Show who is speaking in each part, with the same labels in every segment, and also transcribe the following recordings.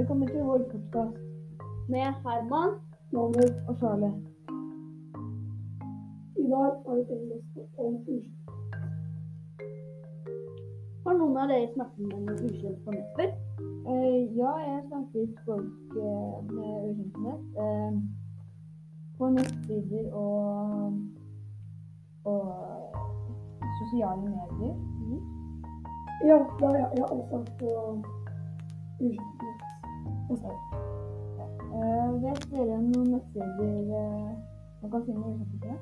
Speaker 1: Velkommen til vår podkast
Speaker 2: med Herman.
Speaker 1: Nover og Charlie.
Speaker 3: I dag har vi tenkt oss om ukjent.
Speaker 2: Har noen av dere snakket med noen ukjente på nett før?
Speaker 1: Eh, ja, jeg snakket folk eh, med ukjente nett. Eh, på nettsider og, og sosiale medier.
Speaker 3: Ja, da har jeg også på ukjent.
Speaker 1: Okay. Eh, vet dere noen nettsider man kan finne på?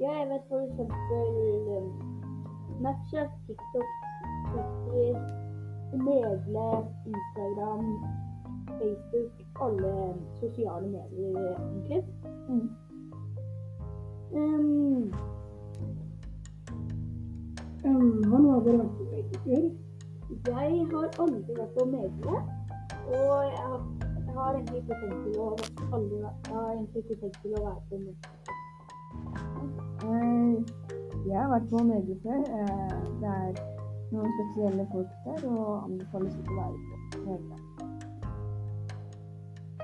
Speaker 2: Ja, jeg vet for eksempel Snapchat, TikTok, Twitter, Medle, Instagram, Facebook, alle sosiale medier egentlig.
Speaker 1: Mm.
Speaker 2: Um,
Speaker 3: Um, har dere vært på Facebook før?
Speaker 2: jeg har aldri vært på Medle, og jeg har, jeg har egentlig ikke tenkt til å aldri, jeg har egentlig ikke tenkt til å være på Medle.
Speaker 1: Eh, jeg har vært på medier før. Eh, det er noen spesielle folk der, og anbefales ikke å være på medier.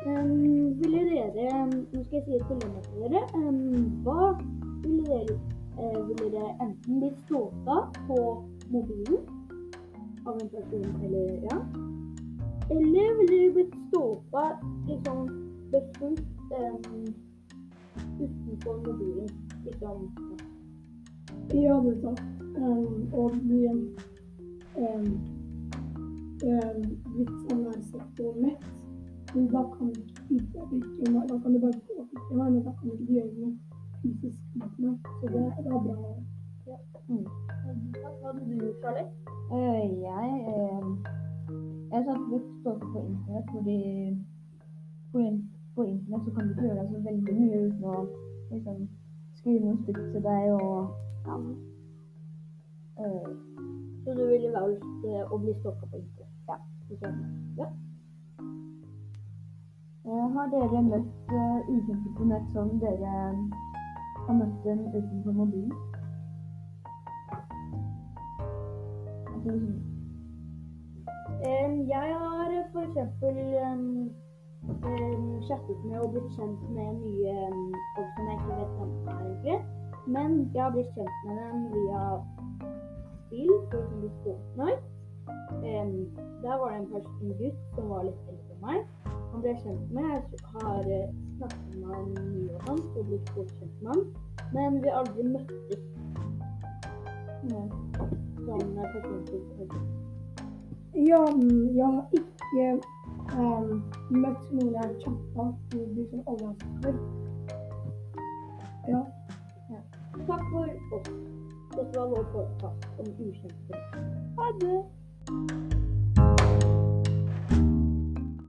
Speaker 2: Um, ville dere Nå skal jeg si et dilemma til dere. Um, hva ville dere uh, Ville dere enten blitt stalka på mobilen av en person eller ja? Eller ville du blitt stalka liksom befulgt um, utenfor mobilen? Liksom
Speaker 3: Ja, det er sant. um, og bli um, um, blitt sånn her sett på nett. Men da kan du ikke meg. Da kan du bare påvirke meg, men da kan du ikke gjøre noe fysisk mot meg. Så det, det er bra.
Speaker 1: Mm.
Speaker 2: Hva hadde du gjort, Charlie?
Speaker 1: Uh, jeg eh, jeg satt litt stolt på internett, fordi på, på internett så kan du ikke gjøre deg så veldig mye uten å liksom, skrive noe stygt til deg og ja. Eh,
Speaker 2: Så du ville valgt eh, å bli stalka på internett?
Speaker 1: Ja.
Speaker 2: Ja.
Speaker 1: har dere møtt uh, ukjente på nett som dere har møtt dem utenfor mobilen? Altså, liksom,
Speaker 2: jeg har em, chattet med og blitt kjent med nye folk som jeg ikke vet hvem er egentlig. Men jeg har blitt kjent med dem via spill, eksempel Fortnite. Um, der var det en, person, en gutt som var litt eldre enn meg. Han ble kjent med. Jeg har eh, snakket med han mye og sånt og blitt godt kjent med han. Men vi har aldri møttes
Speaker 1: Mm.
Speaker 2: sånn eh, person til person.
Speaker 3: Ja, jeg har ikke um, møtt noen jeg har chatta med de som alle har sagt før. Ja.
Speaker 2: Takk for oss. Dette var vår podkast om ukjente. Ha det!